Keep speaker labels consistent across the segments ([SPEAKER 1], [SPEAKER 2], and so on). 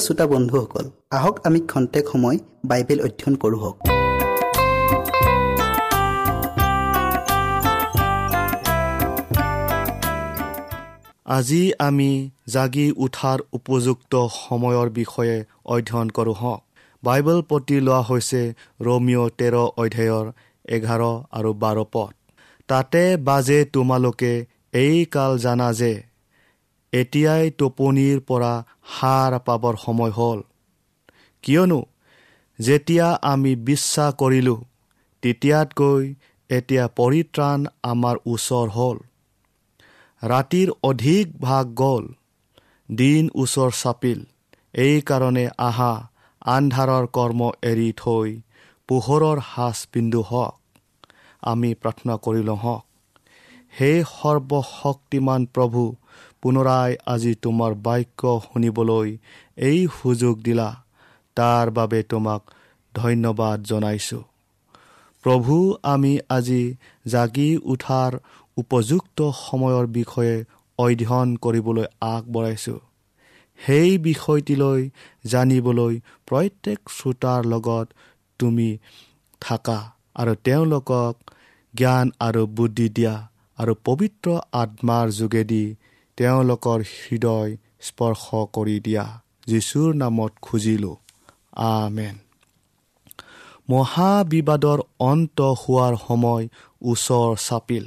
[SPEAKER 1] প্ৰিয় শ্ৰোতা বন্ধুসকল আহক আমি খন্তেক সময় বাইবেল অধ্যয়ন কৰোঁ হওক।
[SPEAKER 2] আজি আমি জাগি উঠাৰ উপযুক্ত সময়ৰ বিষয়ে অধ্যয়ন কৰোঁ হওক বাইবেল প্ৰতি লোৱা হৈছে ৰমিঅ' তেৰ অধ্যায়ৰ এঘাৰ আৰু বাৰ পথ তাতে বাজে তোমালোকে এই কাল জানা যে এতিয়াই টোপনিৰ পৰা সাৰ পাবৰ সময় হ'ল। কিয়নো যেতিয়া আমি বিশ্বাস কৰিলোঁ তেতিয়াতকৈ এতিয়া পৰিত্ৰাণ আমাৰ ওচৰ হ'ল। ৰাতিৰ অধিক ভাগ গ'ল দিন ওচৰ চাপিল। এইকাৰণে আহা আন্ধাৰৰ কৰ্ম এৰি থৈ পোহৰৰ সাজ পিন্ধো হওক। আমি প্ৰাৰ্থনা কৰি লওঁ হওক সেই সৰ্বশক্তিমান প্ৰভু পুনৰাই আজি তোমাৰ বাক্য শুনিবলৈ এই সুযোগ দিলা। তাৰ বাবে তোমাক ধন্যবাদ জনাইছোঁ। প্ৰভু আমি আজি জাগি উঠাৰ উপযুক্ত সময়ৰ বিষয়ে অধ্যয়ন কৰিবলৈ আগবঢ়াইছোঁ। সেই বিষয়টিলৈ জানিবলৈ প্ৰত্যেক শ্ৰোতাৰ লগত তুমি থাকা আৰু তেওঁলোকক জ্ঞান আৰু বুদ্ধি দিয়া আৰু পবিত্ৰ আত্মাৰ যোগেদি তেওঁলোকৰ হৃদয় স্পৰ্শ কৰি দিয়া। যীশুৰ নামত খুজিলোঁ। আমেন। মহাবিবাদৰ অন্ত হোৱাৰ সময় ওচৰ চাপিল।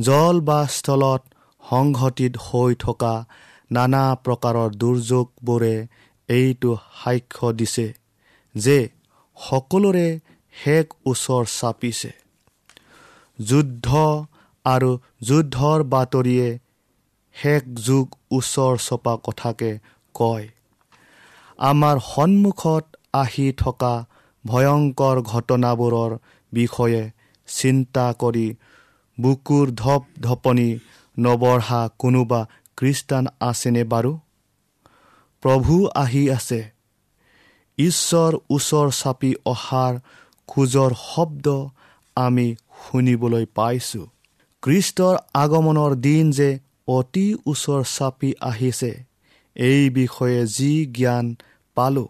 [SPEAKER 2] জল বা স্থলত সংঘটিত হৈ থকা নানা প্ৰকাৰৰ দুৰ্যোগবোৰে এইটো সাক্ষ্য দিছে যে সকলোৰে শেষ ওচৰ চাপিছে। যুদ্ধ আৰু যুদ্ধৰ বাতৰিয়ে শেষ যুগ ওচৰ চপা কথাকে কয়। আমাৰ সন্মুখত আহি থকা ভয়ংকৰ ঘটনাবোৰৰ বিষয়ে চিন্তা কৰি বুকুৰ ধপ ধপনি নবঢ়া কোনোবা খ্ৰীষ্টান আছেনে বাৰু? প্ৰভু আহি আছে। ঈশ্বৰ ওচৰ চাপি অহাৰ খোজৰ শব্দ আমি শুনিবলৈ পাইছোঁ। খ্ৰীষ্টৰ আগমনৰ দিন যে অতি ওচৰ চাপি আহিছে। এই বিষয়ে যি জ্ঞান পালোঁ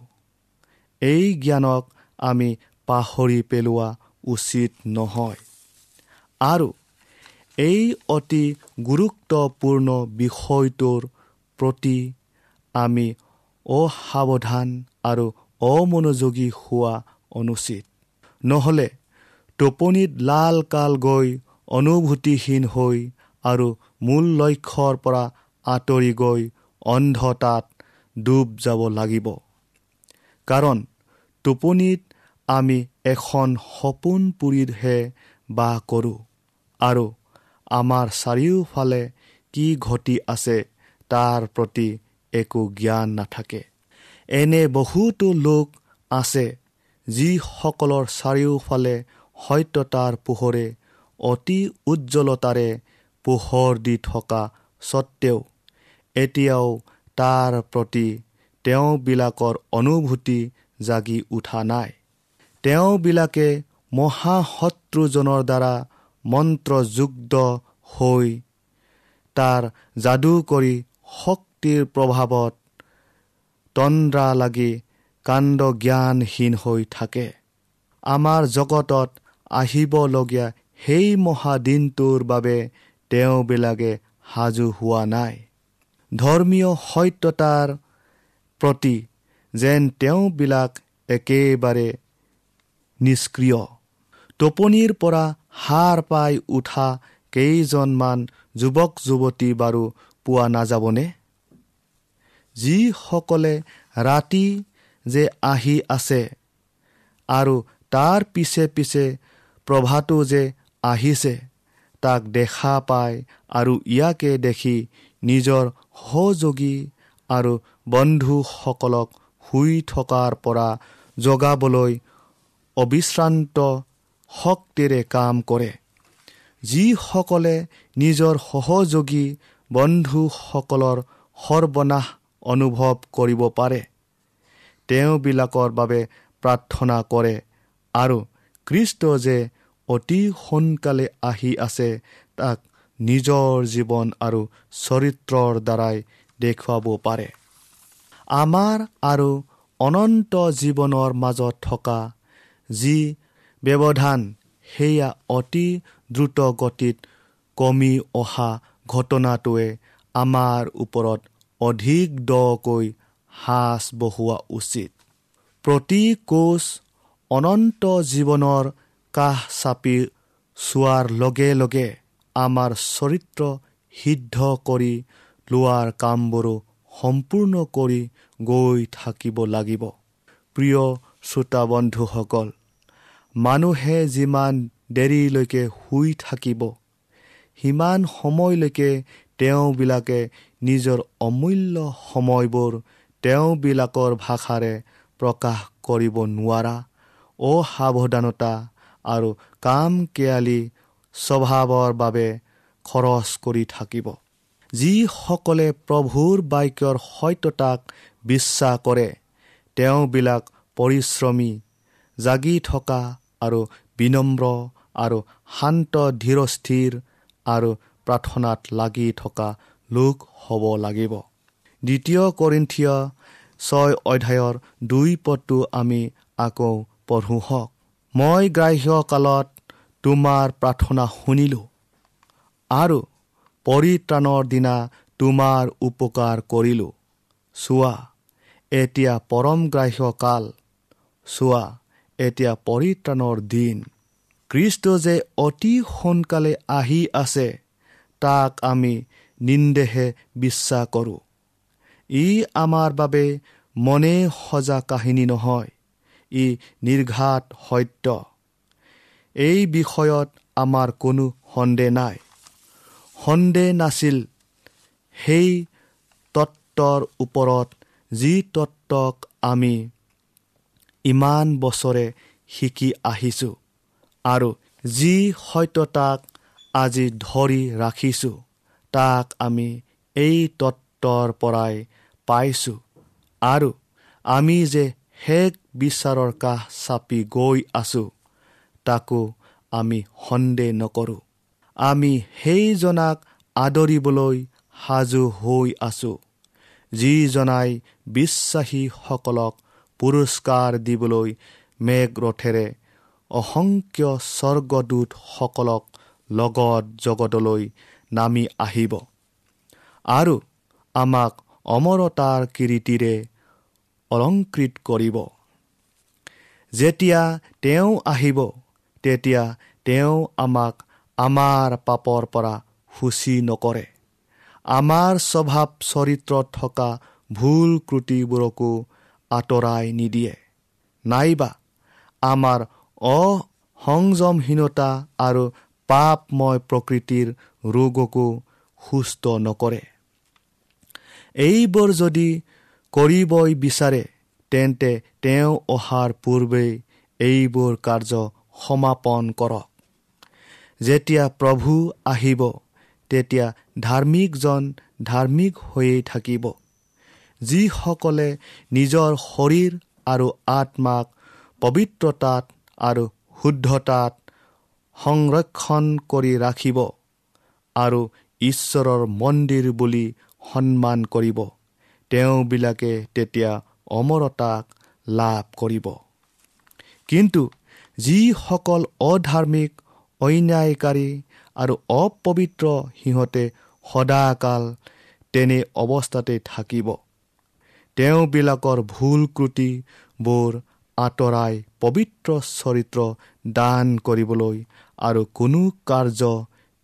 [SPEAKER 2] এই জ্ঞানক আমি পাহৰি পেলোৱা উচিত নহয়। আৰু এই অতি গুৰুত্বপূৰ্ণ বিষয়টোৰ প্ৰতি আমি অসাৱধান আৰু অমনোযোগী হোৱা অনুচিত। নহ'লে টোপনিত লাল কাল গৈ অনুভূতিহীন হৈ আৰু মূল লক্ষ্যৰ পৰা আঁতৰি গৈ অন্ধতাত ডুব যাব লাগিব। কাৰণ টোপনিত আমি এখন সপোন পুৰিহে বাস কৰোঁ আৰু আমাৰ চাৰিওফালে কি ঘটি আছে তাৰ প্ৰতি একো জ্ঞান নাথাকে। এনে বহুতো লোক আছে যিসকলৰ চাৰিওফালে সত্যতাৰ পোহৰে অতি উজ্জ্বলতাৰে পোহৰ দি থকা স্বত্তেও এতিয়াও তাৰ প্ৰতি তেওঁবিলাকৰ অনুভূতি জাগি উঠা নাই। তেওঁবিলাকে মহাশত্ৰুজনৰ দ্বাৰা মন্ত্ৰযুক্ত হৈ তাৰ যাদু কৰি শক্তিৰ প্ৰভাৱত তন্দ্ৰা লাগি কাণ্ড জ্ঞানহীন হৈ থাকে। আমাৰ জগতত আহিবলগীয়া সেই মহাদিনটোৰ বাবে তেওঁবিলাকে সাজু হোৱা নাই। ধৰ্মীয় সত্যতাৰ প্ৰতি যেন তেওঁবিলাক একেবাৰে নিষ্ক্ৰিয়। টোপনিৰ পৰা সাৰ পাই উঠা কেইজনমান যুৱক যুৱতী বাৰু পোৱা নাযাবনে? যিসকলে ৰাতি যে আহি আছে আৰু তাৰ পিছে পিছে প্ৰভাটো যে আহিছে তাক দেখা পায় আৰু ইয়াকে দেখি নিজৰ সহযোগী আৰু বন্ধুসকলক শুই থকাৰ পৰা জগাবলৈ অবিশ্ৰান্ত শক্তিৰে কাম কৰে। যিসকলে নিজৰ সহযোগী বন্ধুসকলৰ সৰ্বনাশ অনুভৱ কৰিব পাৰে তেওঁবিলাকৰ বাবে প্ৰাৰ্থনা কৰে আৰু খ্ৰীষ্ট যে অতি সোনকালে আহি আছে তাক নিজৰ জীৱন আৰু চৰিত্ৰৰ দ্বাৰাই দেখুৱাব পাৰে। আমাৰ আৰু অনন্ত জীৱনৰ মাজত থকা যি ব্যৱধান সেয়া অতি দ্ৰুত গতিত কমি অহা ঘটনাটোৱে আমাৰ ওপৰত অধিক দকৈ সাঁচ বহোৱা উচিত। প্ৰতি কোচ অনন্ত জীৱনৰ কাষ চাপি চোৱাৰ লগে লগে আমাৰ চৰিত্ৰ সিদ্ধ কৰি লোৱাৰ কামবোৰো সম্পূৰ্ণ কৰি গৈ থাকিব লাগিব। প্ৰিয় শ্ৰোতা বন্ধুসকল মানুহে যিমান দেৰিলৈকে শুই থাকিব সিমান সময়লৈকে তেওঁবিলাকে নিজৰ অমূল্য সময়বোৰ তেওঁবিলাকৰ ভাষাৰে প্ৰকাশ কৰিব নোৱাৰা অসাৱধানতা আৰু কাম কেয়ালি স্বভাৱৰ বাবে খৰচ কৰি থাকিব। যিসকলে প্ৰভুৰ বাক্যৰ সত্যতাক বিশ্বাস কৰে তেওঁবিলাক পৰিশ্ৰমী জাগি থকা আৰু বিনম্ৰ আৰু শান্ত ধীৰস্থিৰ আৰু প্ৰাৰ্থনাত লাগি থকা লোক হ'ব লাগিব। দ্বিতীয় কৰিন্থিয় ছয় অধ্যায়ৰ দুই পদটো আমি আকৌ পঢ়োঁ হওক। মই গ্ৰাহ্য কালত তোমাৰ প্ৰাৰ্থনা শুনিলোঁ আৰু পৰিত্ৰাণৰ দিনা তোমাৰ উপকাৰ কৰিলোঁ। চোৱা এতিয়া পৰম গ্ৰাহ্য কাল চোৱা এতিয়া পৰিত্ৰাণৰ দিন। কৃষ্ট যে অতি সোনকালে আহি আছে তাক আমি নিন্দেহে বিশ্বাস কৰোঁ। ই আমাৰ বাবে মনে সজা কাহিনী নহয়। ই নিৰ্ঘাত সত্য। এই বিষয়ত আমাৰ কোনো সন্দেহ নাই। সন্দেহ নাছিল সেই তত্ত্বৰ ওপৰত যি তত্ত্বক আমি ইমান বছৰে শিকি আহিছোঁ আৰু যি সত্যতাক আজি ধৰি ৰাখিছোঁ তাক আমি এই তত্ত্বৰ পৰাই পাইছোঁ। আৰু আমি যে শেষ বিচাৰৰ কাষ চাপি গৈ আছোঁ। তাকো আমি সন্দেহ নকৰোঁ। আমি সেইজনাক আদৰিবলৈ সাজু হৈ আছোঁ। যিজনাই বিশ্বাসীসকলক পুৰস্কাৰ দিবলৈ মেঘৰথেৰে অসংখ্য স্বৰ্গদূতসকলক লগত জগতলৈ নামি আহিব। আৰু আমাক অমৰতাৰ কিৰিটিৰে অলংকৃত কৰিব যেতিয়া তেওঁ আহিব তেতিয়া তেওঁ আমাক আমাৰ পাপৰ পৰা সূচী নকৰে। আমাৰ স্বভাৱ চৰিত্ৰত থকা ভুল ক্ৰুটিবোৰকো আঁতৰাই নিদিয়ে। নাইবা আমাৰ অসংযমহীনতা আৰু পাপময় প্ৰকৃতিৰ ৰোগকো সুস্থ নকৰে। এইবোৰ যদি কৰিবই বিচাৰে তেন্তে তেওঁ অহাৰ পূৰ্বেই এইবোৰ কাৰ্য সমাপন কৰক। যেতিয়া প্ৰভু আহিব তেতিয়া ধাৰ্মিকজন ধাৰ্মিক হৈয়ে থাকিব। যিসকলে নিজৰ শৰীৰ আৰু আত্মাক পবিত্ৰতাত আৰু শুদ্ধতাত সংৰক্ষণ কৰি ৰাখিব আৰু ঈশ্বৰৰ মন্দিৰ বুলি সন্মান কৰিব। তেওঁবিলাকে তেতিয়া অমৰতাক লাভ কৰিব। কিন্তু যিসকল অধাৰ্মিক অন্যায়কাৰী আৰু অপবিত্ৰ সিহঁতে সদাকাল তেনে অৱস্থাতে থাকিব। তেওঁবিলাকৰ ভুল ক্ৰুটিবোৰ আঁতৰাই পবিত্ৰ চৰিত্ৰ দান কৰিবলৈ আৰু কোনো কাৰ্য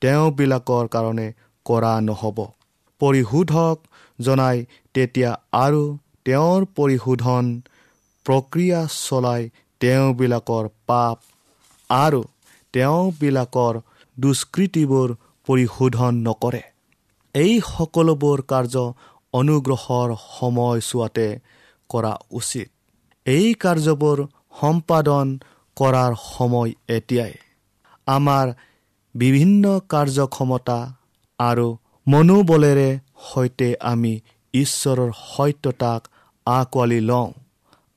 [SPEAKER 2] তেওঁবিলাকৰ কাৰণে কৰা নহ'ব। পৰিশোধক জনাই তেতিয়া আৰু তেওঁৰ পৰিশোধন প্ৰক্ৰিয়া চলাই তেওঁবিলাকৰ পাপ আৰু তেওঁবিলাকৰ দুষ্কৃতিবোৰ পৰিশোধন নকৰে। এই সকলোবোৰ কাৰ্য অনুগ্ৰহৰ সময়ছোৱাতে কৰা উচিত। এই কাৰ্যবোৰ সম্পাদন কৰাৰ সময় এতিয়াই। আমাৰ বিভিন্ন কাৰ্যক্ষমতা আৰু মনোবলেৰে সৈতে আমি ঈশ্বৰৰ সত্যতাক আঁকোৱালি লওঁ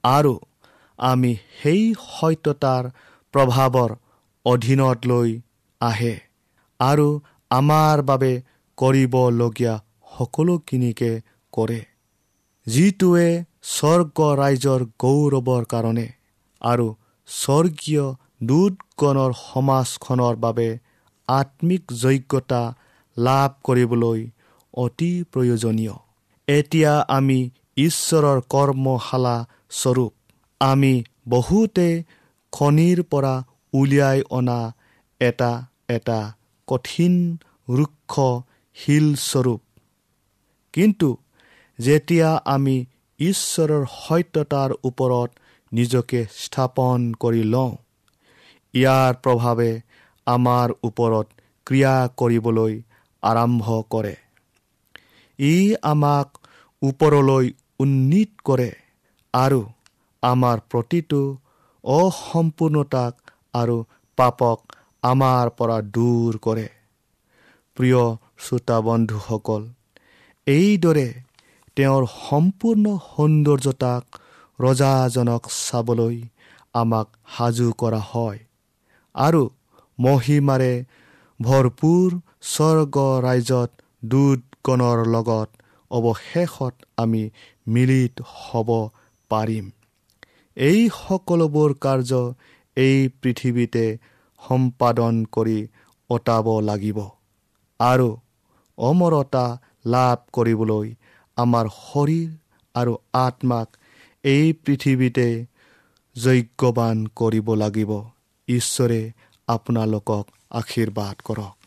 [SPEAKER 2] আৰু আমি সেই সত্যতাৰ প্ৰভাৱৰ অধীনত লৈ আহে আৰু আমাৰ বাবে কৰিবলগীয়া সকলোখিনিকে কৰে। যিটোৱে স্বৰ্গ ৰাইজৰ গৌৰৱৰ কাৰণে আৰু স্বৰ্গীয় দুদগণৰ সমাজখনৰ বাবে আত্মিক যোগ্যতা লাভ কৰিবলৈ অতি প্ৰয়োজনীয়। এতিয়া আমি ঈশ্বৰৰ কৰ্মশালা স্বৰূপ আমি বহুতে খনিৰ পৰা উলিয়াই অনা এটা এটা কঠিন ৰুক্ষ শিলস্বৰূপ কিন্তু যেতিয়া আমি ঈশ্বৰৰ সত্যতাৰ ওপৰত নিজকে স্থাপন কৰি লওঁ ইয়াৰ প্ৰভাৱে আমাৰ ওপৰত ক্ৰিয়া কৰিবলৈ আৰম্ভ কৰে। ই আমাক ওপৰলৈ উন্নীত কৰে আৰু আমাৰ প্ৰতিটো অসম্পূৰ্ণতাক আৰু পাপক আমাৰ পৰা দূৰ কৰে। প্ৰিয় শ্ৰোতা বন্ধুসকল এইদৰে তেওঁৰ সম্পূৰ্ণ সৌন্দৰ্যতাক ৰজাজনক চাবলৈ আমাক সাজু কৰা হয় আৰু মহিমাৰে ভৰপূৰ স্বৰ্গ ৰাইজত দুধগণৰ লগত অৱশেষত আমি মিলিত হ'ব পাৰিম। এই সকলোবোৰ কাৰ্য এই পৃথিৱীতে সম্পাদন কৰি অতাব লাগিব আৰু অমৰতা লাভ কৰিবলৈ আমাৰ শৰীৰ আৰু আত্মাক এই পৃথিৱীতে যজ্ঞবান কৰিব লাগিব। ঈশ্বৰে আপোনালোকক আশীৰ্বাদ কৰক।